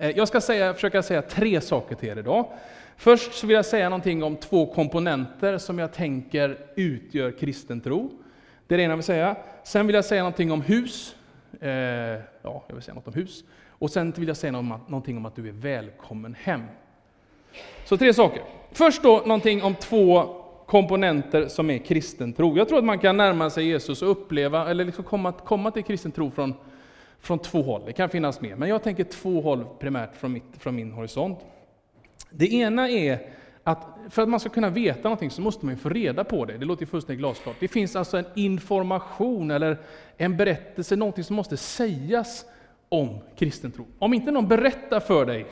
Eh, jag ska säga, försöka säga tre saker till er idag. Först så vill jag säga någonting om två komponenter som jag tänker utgör kristen tro. Det är det ena jag vill säga. Sen vill jag säga någonting om hus. Eh, ja, jag vill säga något om hus. Och sen vill jag säga någonting om att du är välkommen hem. Så tre saker. Först då någonting om två komponenter som är kristen tro. Jag tror att man kan närma sig Jesus och uppleva, eller liksom komma, komma till kristen tro från, från två håll. Det kan finnas mer, men jag tänker två håll primärt från, mitt, från min horisont. Det ena är att för att man ska kunna veta någonting så måste man få reda på det. Det låter fullständigt glasklart. Det finns alltså en information eller en berättelse, någonting som måste sägas om kristen tro. Om inte någon berättar för dig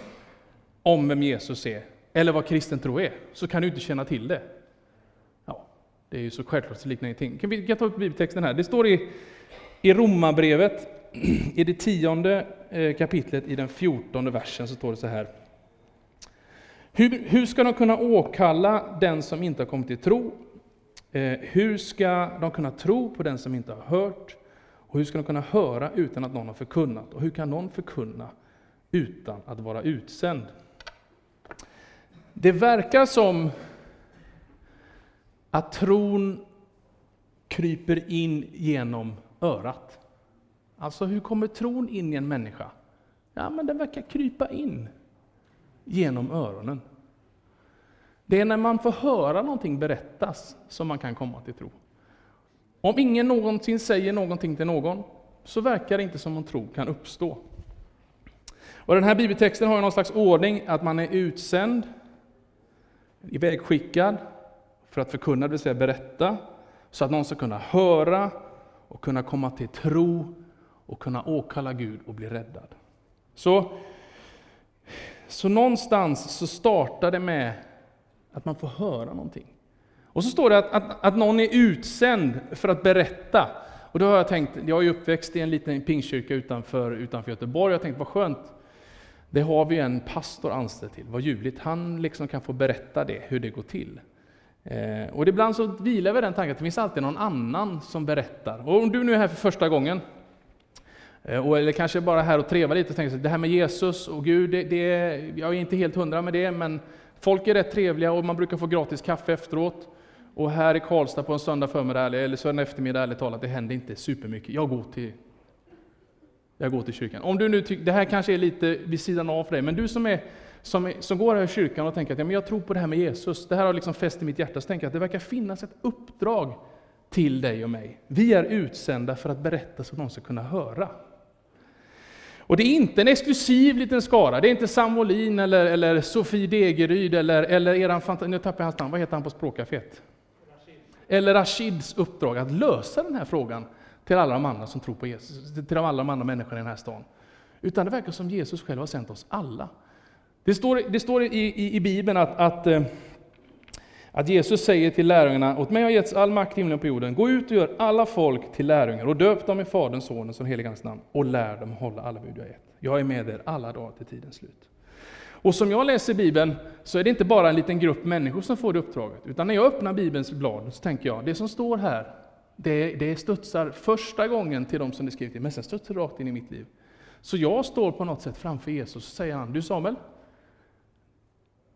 om vem Jesus är, eller vad kristen tro är, så kan du inte känna till det. Ja, det är ju så självklart, så liknar ingenting. Kan vi kan ta upp bibeltexten här? Det står i, i Romarbrevet, i det tionde eh, kapitlet, i den fjortonde versen, så står det så här. Hur, hur ska de kunna åkalla den som inte har kommit till tro? Eh, hur ska de kunna tro på den som inte har hört? Och hur ska de kunna höra utan att någon har förkunnat? Och hur kan någon förkunna utan att vara utsänd? Det verkar som att tron kryper in genom örat. Alltså, hur kommer tron in i en människa? Ja, men den verkar krypa in genom öronen. Det är när man får höra någonting berättas som man kan komma till tro. Om ingen någonsin säger någonting till någon, så verkar det inte som om tro kan uppstå. Och den här bibeltexten har någon slags ordning, att man är utsänd, ivägskickad för att förkunna, det vill säga berätta, så att någon ska kunna höra och kunna komma till tro och kunna åkalla Gud och bli räddad. Så, så någonstans så startar det med att man får höra någonting. Och så står det att, att, att någon är utsänd för att berätta. Och då har jag tänkt, jag är uppväxt i en liten pingstkyrka utanför, utanför Göteborg, jag tänkte vad skönt, det har vi en pastor anställd till, vad ljuvligt. Han liksom kan få berätta det, hur det går till. Eh, och ibland så vilar vi den tanken att det finns alltid någon annan som berättar. Och om du nu är här för första gången, Eh, och, eller kanske bara här och trevar lite och tänker att det här med Jesus och Gud, det, det, jag är inte helt hundra med det, men folk är rätt trevliga och man brukar få gratis kaffe efteråt. Och här i Karlstad på en söndag förmiddag, eller söndag eftermiddag, ärligt talat, det händer inte supermycket. Jag går till jag går till kyrkan. Om du nu tycker, det här kanske är lite vid sidan av för dig, men du som, är, som, är, som går här i kyrkan och tänker att ja, men jag tror på det här med Jesus, det här har liksom fäst i mitt hjärta, så tänker jag att det verkar finnas ett uppdrag till dig och mig. Vi är utsända för att berätta så att någon ska kunna höra. Och det är inte en exklusiv liten skara, det är inte Sam Molin eller, eller Sofie Degeryd eller, eller eran fantasi... Nu tappar jag hans namn, vad heter han på språkcaféet? Eller Rashids uppdrag att lösa den här frågan till alla de andra som tror på Jesus, till alla de andra människorna i den här stan. Utan det verkar som Jesus själv har sänt oss alla. Det står, det står i, i, i Bibeln att, att, eh, att Jesus säger till lärjungarna, åt mig har getts all makt i himlen och på jorden, gå ut och gör alla folk till lärjungar och döp dem i Faderns, Sonens och Heligans namn och lär dem hålla alla bud jag gett. Jag är med er alla dagar till tidens slut. Och som jag läser Bibeln så är det inte bara en liten grupp människor som får det uppdraget, utan när jag öppnar Bibelns blad så tänker jag, det som står här, det, det studsar första gången till de som det skrivit till, men sen studsar det rakt in i mitt liv. Så jag står på något sätt framför Jesus och säger han, du Samuel,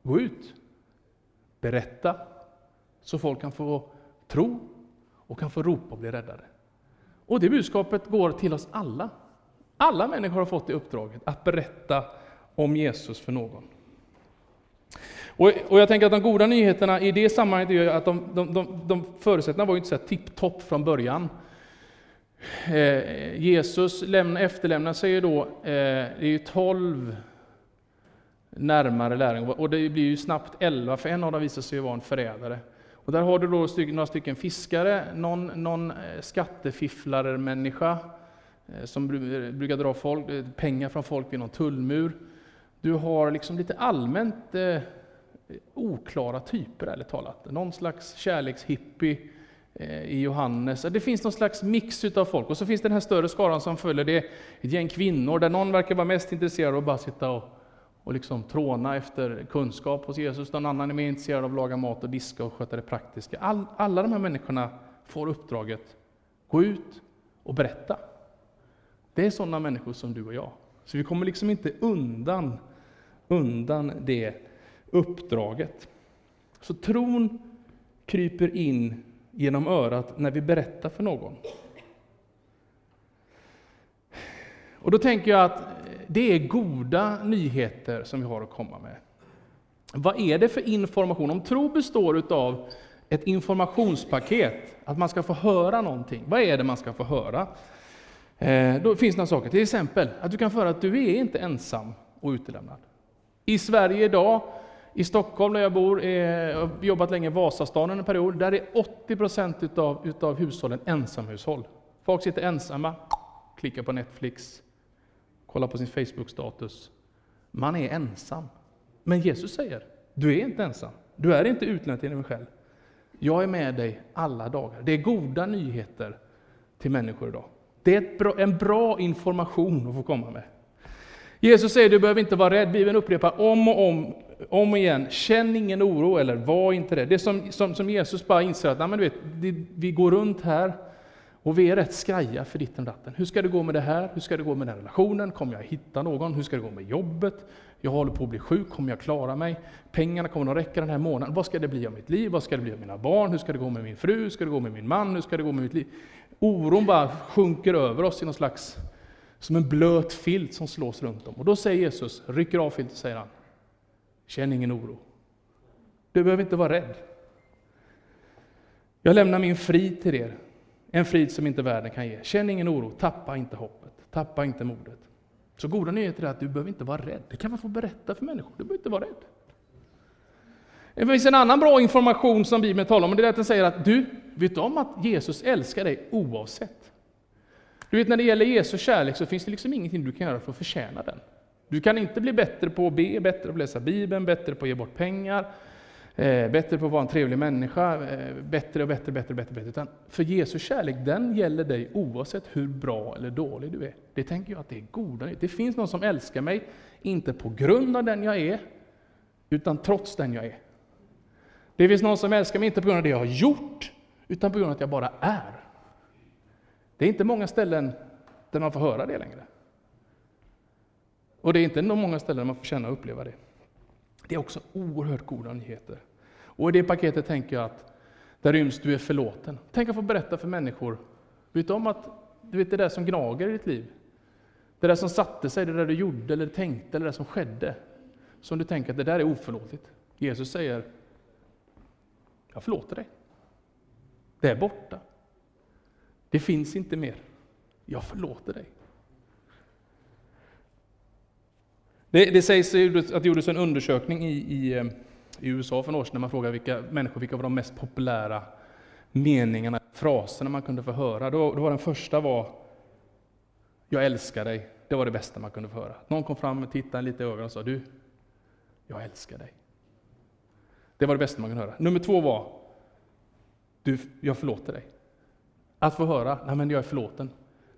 gå ut, berätta, så folk kan få tro och kan få ropa och bli räddade. Och det budskapet går till oss alla. Alla människor har fått det uppdraget, att berätta om Jesus för någon. Och, och, jag tänker att de goda nyheterna i det sammanhanget är att de, de, de, de förutsättningarna var ju inte så tipptopp från början. Eh, Jesus lämna, efterlämnar sig ju då, eh, det är ju tolv närmare lärjungar, och det blir ju snabbt elva, för en av dem visar sig vara en förrädare. Och där har du då några stycken fiskare, någon, någon eh, skattefifflarmänniska eh, som brukar dra folk, eh, pengar från folk vid någon tullmur. Du har liksom lite allmänt eh, oklara typer, ärligt talat. Någon slags kärlekshippie eh, i Johannes. Det finns någon slags mix utav folk. Och så finns det den här större skaran som följer, det är ett gäng kvinnor, där någon verkar vara mest intresserad av att bara sitta och, och liksom tråna efter kunskap hos Jesus, någon annan är mer intresserad av att laga mat och diska och sköta det praktiska. All, alla de här människorna får uppdraget, gå ut och berätta. Det är sådana människor som du och jag. Så vi kommer liksom inte undan, undan det uppdraget. Så tron kryper in genom örat när vi berättar för någon. Och då tänker jag att det är goda nyheter som vi har att komma med. Vad är det för information? Om tro består av ett informationspaket, att man ska få höra någonting. Vad är det man ska få höra? Eh, då finns det några saker, till exempel att du kan få höra att du är inte ensam och utelämnad. I Sverige idag, i Stockholm där jag bor, eh, jag har jobbat länge i Vasastan en period, där är 80 procent utav, utav hushållen ensamhushåll. Folk sitter ensamma, klickar på Netflix, kollar på sin Facebook-status. Man är ensam. Men Jesus säger, du är inte ensam. Du är inte utlämnad till dig själv. Jag är med dig alla dagar. Det är goda nyheter till människor idag. Det är bra, en bra information att få komma med. Jesus säger, du behöver inte vara rädd. Bibeln upprepar om och om, om igen, känn ingen oro eller var inte rädd. Det är som, som, som Jesus bara inser att, men du vet, vi går runt här och vi är rätt skraja för ditten datten. Hur ska det gå med det här? Hur ska det gå med den relationen? Kommer jag hitta någon? Hur ska det gå med jobbet? Jag håller på att bli sjuk, kommer jag klara mig? Pengarna kommer att räcka den här månaden. Vad ska det bli av mitt liv? Vad ska det bli av mina barn? Hur ska det gå med min fru? Hur ska det gå med min man? Hur ska det gå med mitt liv? Oron bara sjunker över oss i någon slags, som en blöt filt som slås runt om. Och då säger Jesus, rycker av filten säger han, känn ingen oro. Du behöver inte vara rädd. Jag lämnar min frid till er, en frid som inte världen kan ge. Känn ingen oro, tappa inte hoppet, tappa inte modet. Så goda nyheter är att du behöver inte vara rädd. Det kan man få berätta för människor. Du behöver inte vara rädd. Det finns en annan bra information som Bibeln talar om, och det är att den säger att du vet om att Jesus älskar dig oavsett. Du vet när det gäller Jesus kärlek så finns det liksom ingenting du kan göra för att förtjäna den. Du kan inte bli bättre på att be, bättre på att läsa Bibeln, bättre på att ge bort pengar, eh, bättre på att vara en trevlig människa, eh, bättre och bättre, bättre, bättre, bättre. Utan för Jesu kärlek, den gäller dig oavsett hur bra eller dålig du är. Det tänker jag att det är goda Det finns någon som älskar mig, inte på grund av den jag är, utan trots den jag är. Det finns någon som älskar mig, inte på grund av det jag har gjort, utan på grund av att jag bara är. Det är inte många ställen där man får höra det längre. Och det är inte många ställen där man får känna och uppleva det. Det är också oerhört goda nyheter. Och i det paketet tänker jag att där ryms du är förlåten. Tänk att få berätta för människor, vet du om att du vet det där som gnager i ditt liv? Det där som satte sig, det där du gjorde eller tänkte eller det som skedde. Som du tänker att det där är oförlåtligt. Jesus säger, jag förlåter dig. Det är borta. Det finns inte mer. Jag förlåter dig. Det, det sägs att det gjordes en undersökning i, i, eh, i USA för några år sedan, när man frågade vilka människor, vilka var de mest populära meningarna, fraserna man kunde få höra. Då, då var den första var Jag älskar dig. Det var det bästa man kunde få höra. Någon kom fram, och tittade lite i ögonen och sa Du, jag älskar dig. Det var det bästa man kunde höra. Nummer två var Du, jag förlåter dig. Att få höra, nej men jag är förlåten.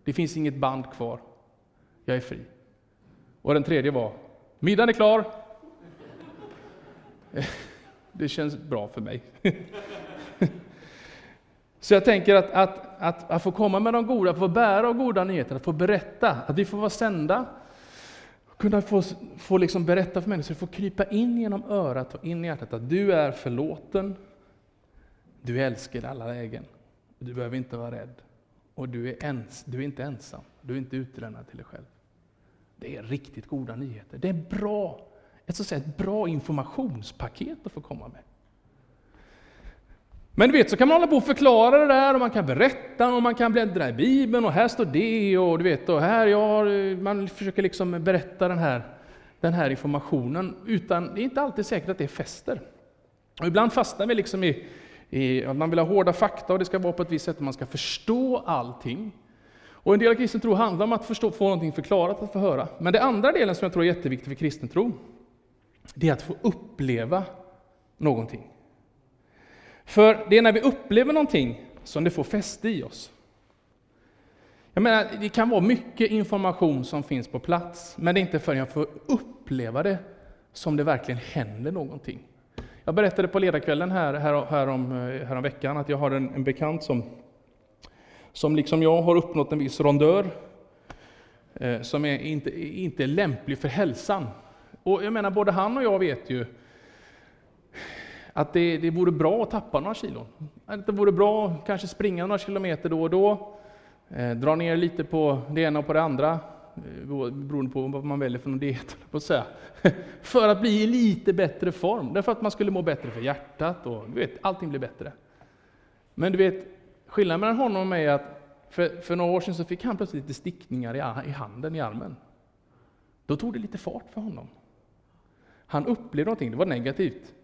Det finns inget band kvar. Jag är fri. Och den tredje var, middagen är klar. Det känns bra för mig. Så jag tänker att, att, att, att få komma med de goda, att få bära av goda nyheter, att få berätta, att vi får vara sända, kunna få, få liksom berätta för människor, få krypa in genom örat och in i hjärtat att du är förlåten, du är älskad i alla lägen, du behöver inte vara rädd. Och du är, ens, du är inte ensam, du är inte utlämnad till dig själv. Det är riktigt goda nyheter. Det är bra, ett, så att säga, ett bra informationspaket att få komma med. Men du vet, så kan man hålla på och förklara det där, och man kan berätta, och man kan bläddra i Bibeln, och här står det, och du vet, och här, ja, man försöker liksom berätta den här, den här informationen, utan det är inte alltid säkert att det fäster. Och ibland fastnar vi liksom i, i att man vill ha hårda fakta, och det ska vara på ett visst sätt, man ska förstå allting. Och en del av kristen tro handlar om att förstå, få någonting förklarat, att få höra. Men det andra delen som jag tror är jätteviktig för kristen tro, det är att få uppleva någonting. För det är när vi upplever någonting som det får fäste i oss. Jag menar, det kan vara mycket information som finns på plats, men det är inte förrän jag får uppleva det som det verkligen händer någonting. Jag berättade på ledarkvällen här, här, här, om, eh, här om veckan att jag har en, en bekant som som liksom jag har uppnått en viss rondör. Eh, som är inte, inte är lämplig för hälsan. Och jag menar, både han och jag vet ju att det, det vore bra att tappa några kilon. Att det vore bra att kanske springa några kilometer då och då, eh, dra ner lite på det ena och på det andra, eh, beroende på vad man väljer för någon diet, på att säga. för att bli i lite bättre form, därför att man skulle må bättre för hjärtat och du vet, allting blir bättre. Men du vet, skillnaden mellan honom och mig är att för, för några år sedan så fick han plötsligt lite stickningar i, i handen, i armen. Då tog det lite fart för honom. Han upplevde någonting, det var negativt.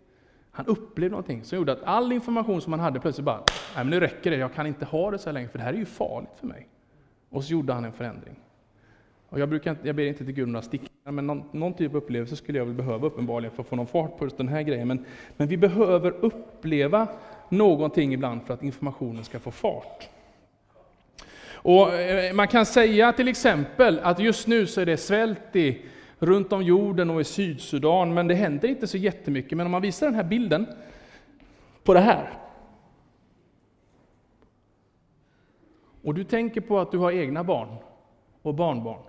Han upplevde någonting som gjorde att all information som han hade plötsligt bara, nej men nu räcker det, jag kan inte ha det så här länge, för det här är ju farligt för mig. Och så gjorde han en förändring. Och jag, brukar inte, jag ber inte till Gud om några stickningar, men någon, någon, typ av upplevelse skulle jag väl behöva uppenbarligen för att få någon fart på just den här grejen. Men, men vi behöver uppleva någonting ibland för att informationen ska få fart. Och eh, Man kan säga till exempel att just nu så är det svält i runt om jorden och i Sydsudan, men det händer inte så jättemycket. Men om man visar den här bilden på det här. Och du tänker på att du har egna barn och barnbarn.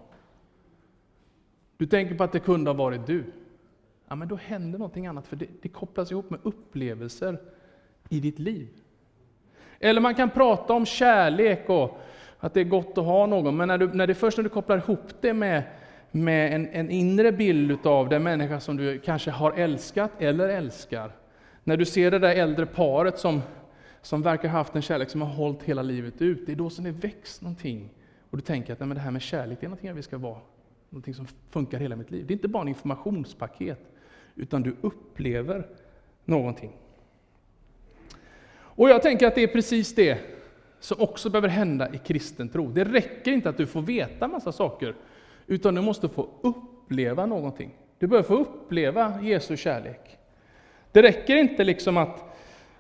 Du tänker på att det kunde ha varit du. Ja, men då händer någonting annat, för det, det kopplas ihop med upplevelser i ditt liv. Eller man kan prata om kärlek och att det är gott att ha någon, men när, du, när det först när du kopplar ihop det med med en, en inre bild av den människa som du kanske har älskat eller älskar. När du ser det där äldre paret som, som verkar ha haft en kärlek som har hållit hela livet ut, det är då som det väcks någonting. Och du tänker att nej, men det här med kärlek, det är någonting vi ska vara, någonting som funkar hela mitt liv. Det är inte bara en informationspaket, utan du upplever någonting. Och jag tänker att det är precis det som också behöver hända i kristen tro. Det räcker inte att du får veta massa saker utan du måste få uppleva någonting. Du behöver få uppleva Jesu kärlek. Det räcker inte liksom att,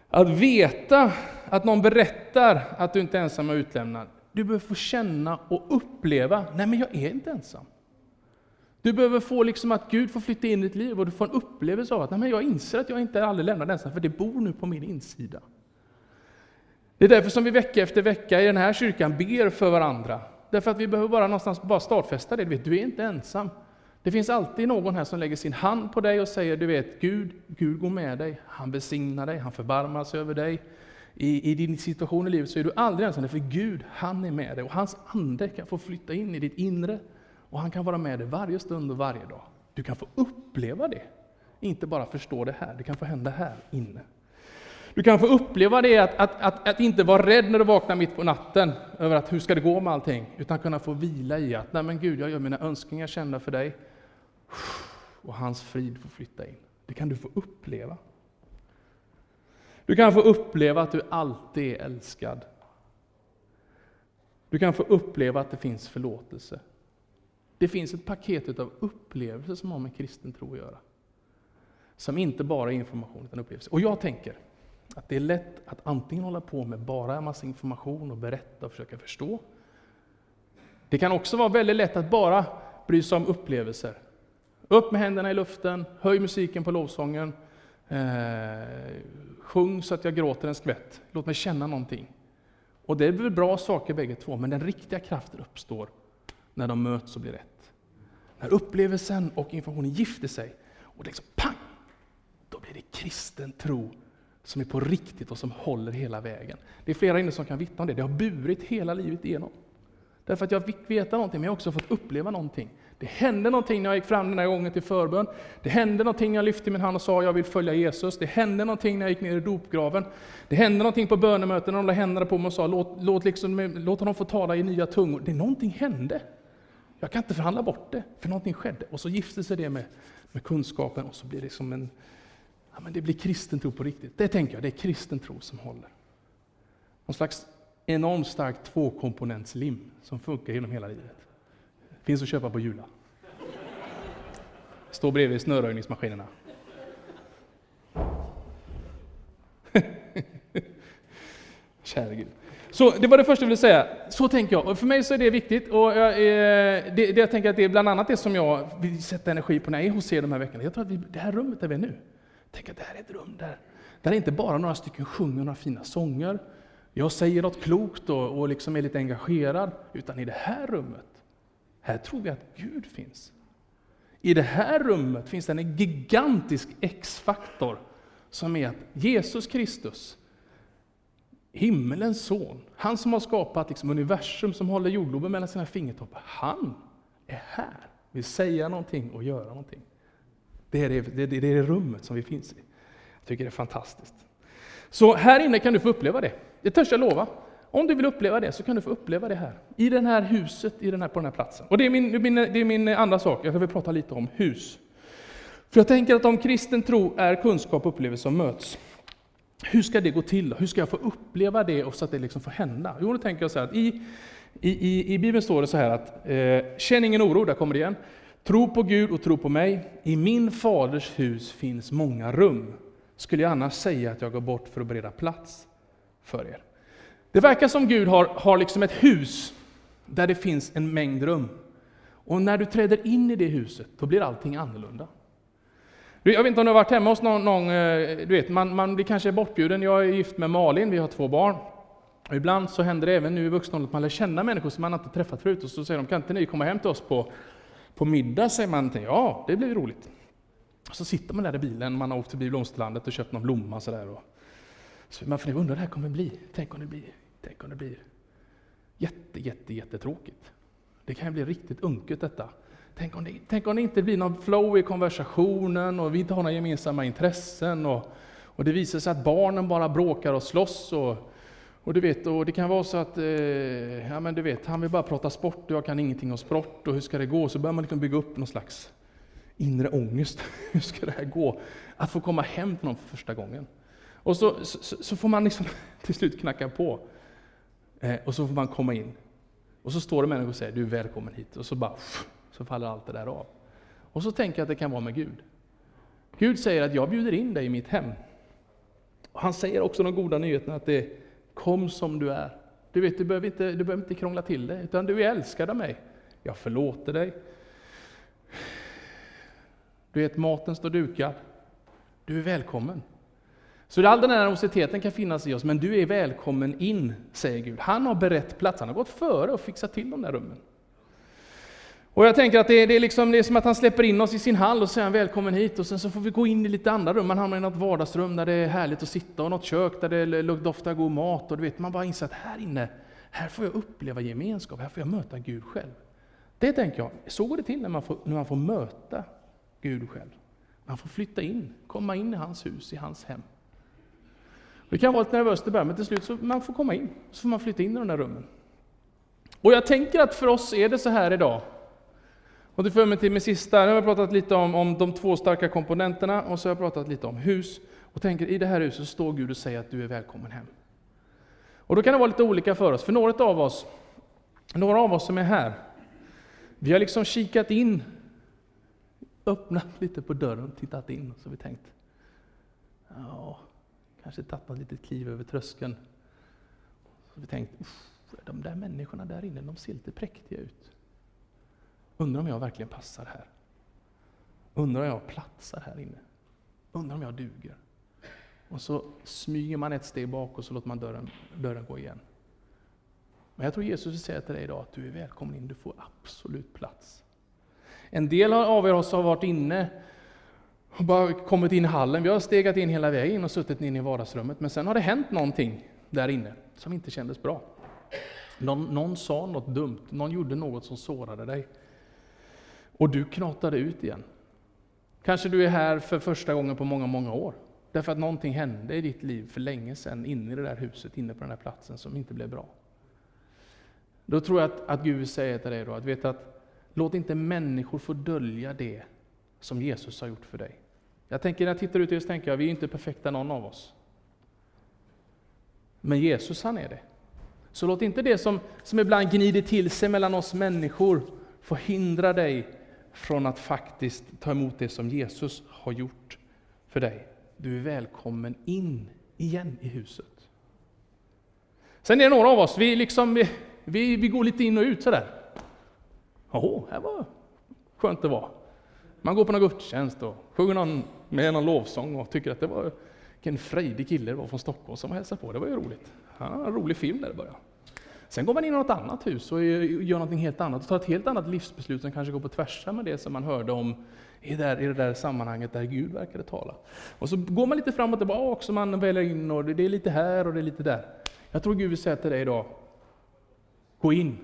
att veta att någon berättar att du inte är ensam och utlämnad. Du behöver få känna och uppleva, nej men jag är inte ensam. Du behöver få liksom att Gud får flytta in i ditt liv och du får en upplevelse av att nej men jag inser att jag inte är aldrig lämnad ensam, för det bor nu på min insida. Det är därför som vi vecka efter vecka i den här kyrkan ber för varandra. Därför att vi behöver bara någonstans bara stadfästa det. Du, vet, du är inte ensam. Det finns alltid någon här som lägger sin hand på dig och säger, du vet, Gud, Gud går med dig, han besignar dig, han förbarmar sig över dig. I, I din situation i livet så är du aldrig ensam, för Gud, han är med dig och hans ande kan få flytta in i ditt inre och han kan vara med dig varje stund och varje dag. Du kan få uppleva det, inte bara förstå det här, det kan få hända här inne. Du kan få uppleva det att, att, att, att, inte vara rädd när du vaknar mitt på natten över att hur ska det gå med allting, utan kunna få vila i att nej men Gud, jag gör mina önskningar kända för dig. Och hans frid får flytta in. Det kan du få uppleva. Du kan få uppleva att du alltid är älskad. Du kan få uppleva att det finns förlåtelse. Det finns ett paket av upplevelser som har med kristen tro att göra. Som inte bara är information, utan upplevelse. Och jag tänker, att det är lätt att antingen hålla på med bara en massa information och berätta och försöka förstå. Det kan också vara väldigt lätt att bara bry sig om upplevelser. Upp med händerna i luften, höj musiken på lovsången, eh, sjung så att jag gråter en skvätt. Låt mig känna någonting. Och det är väl bra saker bägge två, men den riktiga kraften uppstår när de möts och blir rätt. När upplevelsen och informationen gifter sig, och det liksom pang! Då blir det kristen tro som är på riktigt och som håller hela vägen. Det är flera inne som kan vittna om det. Det har burit hela livet igenom. Därför att jag fick veta någonting, men jag har också fått uppleva någonting. Det hände någonting när jag gick fram den här gången till förbön. Det hände någonting när jag lyfte min hand och sa jag vill följa Jesus. Det hände någonting när jag gick ner i dopgraven. Det hände någonting på bönemöten när de la händerna på mig och sa låt, låt, liksom, låt honom få tala i nya tungor. Det någonting hände. Jag kan inte förhandla bort det, för någonting skedde. Och så gifte sig det med, med kunskapen och så blir det som en, ja, men det blir kristen tro på riktigt. Det tänker jag, det är kristen tro som håller. Någon slags enormt stark tvåkomponentslim som funkar genom hela livet. Finns att köpa på Jula. Står bredvid snöröjningsmaskinerna. Kära Gud. Så det var det första jag ville säga. Så tänker jag. Och för mig så är det viktigt. Och jag, eh, det, det, jag tänker att det är bland annat det som jag vill sätta energi på när jag är hos er de här veckorna. Jag tror att vi, det här rummet där vi är nu, Tänk att det här är ett rum där, där inte bara några stycken sjunger några fina sånger, jag säger något klokt och, och liksom är lite engagerad, utan i det här rummet Här tror vi att Gud finns. I det här rummet finns det en gigantisk X-faktor som är att Jesus Kristus, himmelens son, han som har skapat liksom universum, som håller jordgloben mellan sina fingertoppar, han är här, vill säga någonting och göra någonting. Det är det, det, det, är det rummet som vi finns i. Jag tycker det är fantastiskt. Så här inne kan du få uppleva det. Det törs jag lova. Om du vill uppleva det så kan du få uppleva det här. I det här huset, i den här, på den här platsen. Och det är min, min, det är min andra sak, jag vill prata lite om hus. För jag tänker att om kristen tro är kunskap och upplevelse som möts, hur ska det gå till? Hur ska jag få uppleva det och så att det liksom får hända? Jo, då tänker jag så här att i, i, i, i Bibeln står det så här att eh, känn ingen oro, där kommer det igen. Tro på Gud och tro på mig. I min faders hus finns många rum. Skulle jag annars säga att jag går bort för att bereda plats för er? Det verkar som Gud har, har liksom ett hus där det finns en mängd rum. Och när du träder in i det huset, då blir allting annorlunda. Jag vet inte om du har varit hemma hos någon, någon eh, du vet, man, man blir kanske bortbjuden. Jag är gift med Malin, vi har två barn. Och ibland så händer det även nu i vuxen ålder att man lär känna människor som man inte träffat förut, och så säger de, kan inte ni komma hem till oss på, på middag? Säger man, ja, det blir roligt. Och så sitter man där i bilen, man har åkt förbi blomsterlandet och köpt någon blomma sådär. Och, så man funderar, undrar hur det här kommer bli? Tänk om det blir, tänk om det blir jätte, jätte, jättetråkigt. Det kan ju bli riktigt unket detta. Tänk om, det, tänk om det inte blir någon flow i konversationen och vi inte har några gemensamma intressen. Och, och det visar sig att barnen bara bråkar och slåss. Och, och, du vet, och det kan vara så att eh, ja, men du vet, han vill bara prata sport och jag kan ingenting om sport. Och hur ska det gå? Så börjar man liksom bygga upp någon slags inre ångest. hur ska det här gå? Att få komma hem till någon för första gången. Och så, så, så får man liksom till slut knacka på. Eh, och så får man komma in. Och så står det människor och säger du är välkommen hit. Och så bara så faller allt det där av. Och så tänker jag att det kan vara med Gud. Gud säger att jag bjuder in dig i mitt hem. Och han säger också de goda nyheterna att det kom som du är. Du vet, du behöver inte, du behöver inte krångla till det, utan du är älskad av mig. Jag förlåter dig. Du vet, maten står dukad. Du är välkommen. Så all den här nervositeten kan finnas i oss, men du är välkommen in, säger Gud. Han har berett plats, han har gått före och fixat till de där rummen. Och jag tänker att det är, det, är liksom, det är som att han släpper in oss i sin hall och säger välkommen hit och sen så får vi gå in i lite andra rum. Man hamnar i något vardagsrum där det är härligt att sitta och något kök där det doftar god mat och du vet, man bara inser att här inne, här får jag uppleva gemenskap, här får jag möta Gud själv. Det tänker jag, så går det till när man får, när man får möta Gud själv. Man får flytta in, komma in i hans hus, i hans hem. Det kan vara lite nervöst i början, men till slut så man får komma in, så får man flytta in i de där rummen. Och jag tänker att för oss är det så här idag, och det för mig till min sista, nu har jag pratat lite om, om de två starka komponenterna, och så har jag pratat lite om hus. Och tänker, i det här huset står Gud och säger att du är välkommen hem. Och då kan det vara lite olika för oss, för några av oss, några av oss som är här, vi har liksom kikat in, öppnat lite på dörren, tittat in, så har vi tänkt, ja, kanske tagit något litet kliv över tröskeln. Så har vi tänkt, de där människorna där inne, de ser lite präktiga ut. Undrar om jag verkligen passar här? Undrar om jag platsar här inne? Undrar om jag duger? Och så smyger man ett steg bak och så låter man dörren, dörren gå igen. Men jag tror Jesus vill säga till dig idag att du är välkommen in, du får absolut plats. En del av er har varit inne och bara kommit in i hallen. Vi har stegat in hela vägen och suttit in i vardagsrummet. Men sen har det hänt någonting där inne som inte kändes bra. Någon, någon sa något dumt, någon gjorde något som sårade dig. Och du knatade ut igen. Kanske du är här för första gången på många, många år. Därför att någonting hände i ditt liv för länge sedan, inne i det där huset, inne på den där platsen, som inte blev bra. Då tror jag att, att Gud säger till dig då, att veta att låt inte människor få dölja det som Jesus har gjort för dig. Jag tänker när jag tittar ut så tänker jag, vi är inte perfekta någon av oss. Men Jesus han är det. Så låt inte det som, som ibland gnider till sig mellan oss människor få hindra dig från att faktiskt ta emot det som Jesus har gjort för dig. Du är välkommen in igen i huset. Sen är det några av oss, vi, liksom, vi, vi, vi går lite in och ut sådär. Jaha, här var skönt det var. Man går på någon gudstjänst och sjunger någon, med någon lovsång och tycker att det var vilken frejdig kille det var från Stockholm som hälsade på. Det var ju roligt. Han Ja, en rolig film där i början. Sen går man in i något annat hus och gör något helt annat och tar ett helt annat livsbeslut som kanske går på tvärs med det som man hörde om i det, där, i det där sammanhanget där Gud verkade tala. Och så går man lite fram och tillbaka, också, man väljer in och det är lite här och det är lite där. Jag tror Gud vill säga till dig idag, gå in,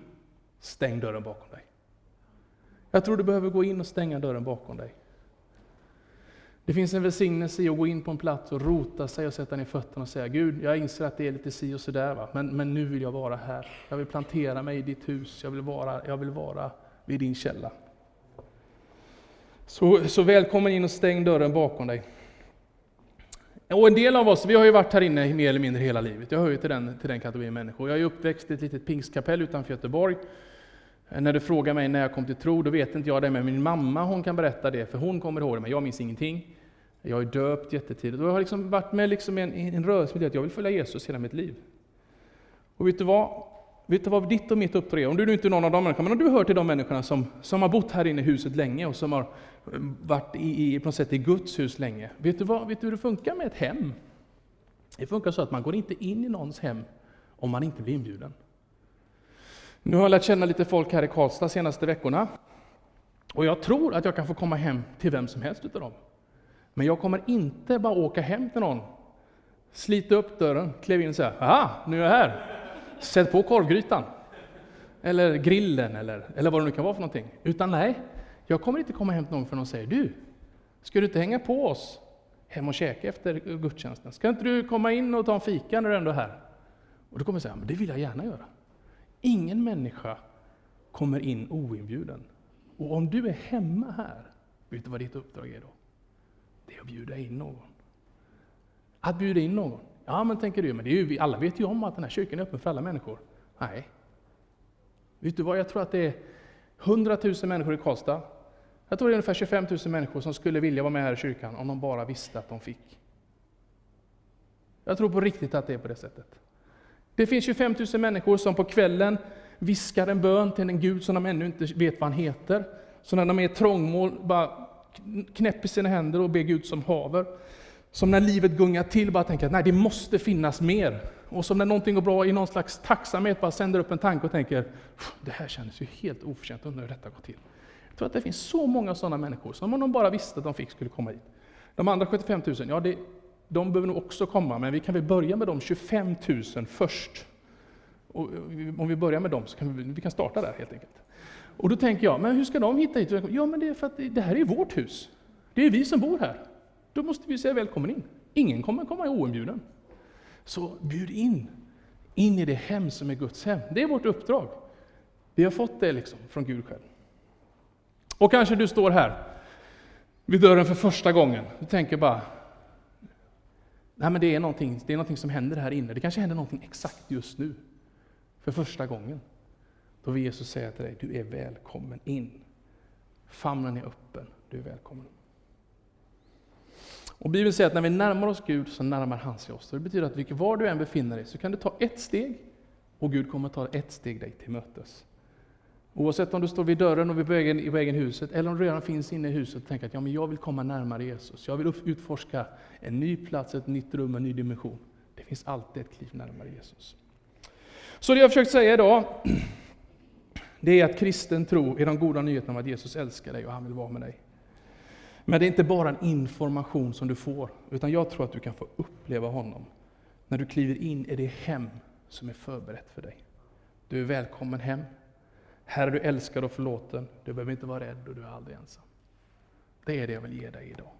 stäng dörren bakom dig. Jag tror du behöver gå in och stänga dörren bakom dig. Det finns en välsignelse i att gå in på en plats och rota sig och sätta ner fötterna och säga Gud, jag inser att det är lite si och sådär, va? Men, men nu vill jag vara här. Jag vill plantera mig i ditt hus, jag vill vara, jag vill vara vid din källa. Så, så välkommen in och stäng dörren bakom dig. Och en del av oss, vi har ju varit här inne mer eller mindre hela livet. Jag hör ju till den, till den kategorin människor. Jag är uppväxt i ett litet pingstkapell utanför Göteborg. När du frågar mig när jag kom till tro, då vet inte jag det, men min mamma hon kan berätta det, för hon kommer ihåg det, men jag minns ingenting. Jag är döpt jättetidigt. Och jag har liksom varit med liksom en, en rörelse med att jag vill följa Jesus hela mitt liv. Och vet du vad? Vet du vad ditt och mitt uppdrag är? Om du nu inte är någon av de människorna, men om du hör till de människorna som, som har bott här inne i huset länge och som har eh, varit i, i, på något sätt i Guds hus länge. Vet du, vad, vet du hur det funkar med ett hem? Det funkar så att man går inte in i någons hem om man inte blir inbjuden. Nu har jag lärt känna lite folk här i Karlstad de senaste veckorna. Och jag tror att jag kan få komma hem till vem som helst utav dem. Men jag kommer inte bara åka hem till någon, slita upp dörren, kliva in och säga ”Aha, nu är jag här! Sätt på korvgrytan!” Eller grillen, eller, eller vad det nu kan vara för någonting. Utan nej, jag kommer inte komma hem till någon för någon säger ”Du, ska du inte hänga på oss hem och käka efter gudstjänsten? Ska inte du komma in och ta en fika när du ändå är här?” Och då kommer jag säga ”Men det vill jag gärna göra”. Ingen människa kommer in oinbjuden. Och om du är hemma här, vet du vad ditt uppdrag är då? Det är att bjuda in någon. Att bjuda in någon. Ja, men tänker du, men det är ju, alla vet ju om att den här kyrkan är öppen för alla människor. Nej. Vet du vad, jag tror att det är 100 000 människor i Karlstad. Jag tror det är ungefär 25 000 människor som skulle vilja vara med här i kyrkan om de bara visste att de fick. Jag tror på riktigt att det är på det sättet. Det finns 25 000 människor som på kvällen viskar en bön till en Gud som de ännu inte vet vad han heter. Så när de är i trångmål bara knäpper sina händer och ber Gud som haver. Som när livet gungar till bara tänker att nej, det måste finnas mer. Och som när någonting går bra i någon slags tacksamhet bara sänder upp en tanke och tänker det här kändes ju helt oförtjänt, undrar hur detta går till. Jag tror att det finns så många sådana människor som om de bara visste att de fick skulle komma hit. De andra 75 000, ja det, de behöver nog också komma, men vi kan väl börja med de 25 000 först. Och eh, om vi börjar med dem så kan vi, vi kan starta där helt enkelt. Och då tänker jag, men hur ska de hitta hit? Ja, men det är för att det här är vårt hus. Det är vi som bor här. Då måste vi säga välkommen in. Ingen kommer komma oinbjuden. Så bjud in, in i det hem som är Guds hem. Det är vårt uppdrag. Vi har fått det liksom från Gud själv. Och kanske du står här vid dörren för första gången. och tänker bara, nej men det är, någonting, det är någonting som händer här inne. Det kanske händer någonting exakt just nu. För första gången. Då vill Jesus säga till dig, du är välkommen in. Famnen är öppen, du är välkommen. Och Bibeln säger att när vi närmar oss Gud så närmar han sig oss. Det betyder att var du än befinner dig så kan du ta ett steg och Gud kommer ta ett steg dig till mötes. Oavsett om du står vid dörren och vid vägen, i vägen huset eller om du redan finns inne i huset och tänker att ja, men jag vill komma närmare Jesus. Jag vill utforska en ny plats, ett nytt rum, en ny dimension. Det finns alltid ett kliv närmare Jesus. Så det jag försökt säga idag det är att kristen tro är de goda nyheterna om att Jesus älskar dig och han vill vara med dig. Men det är inte bara en information som du får, utan jag tror att du kan få uppleva honom när du kliver in i det hem som är förberett för dig. Du är välkommen hem. Här är du älskad och förlåten. Du behöver inte vara rädd och du är aldrig ensam. Det är det jag vill ge dig idag.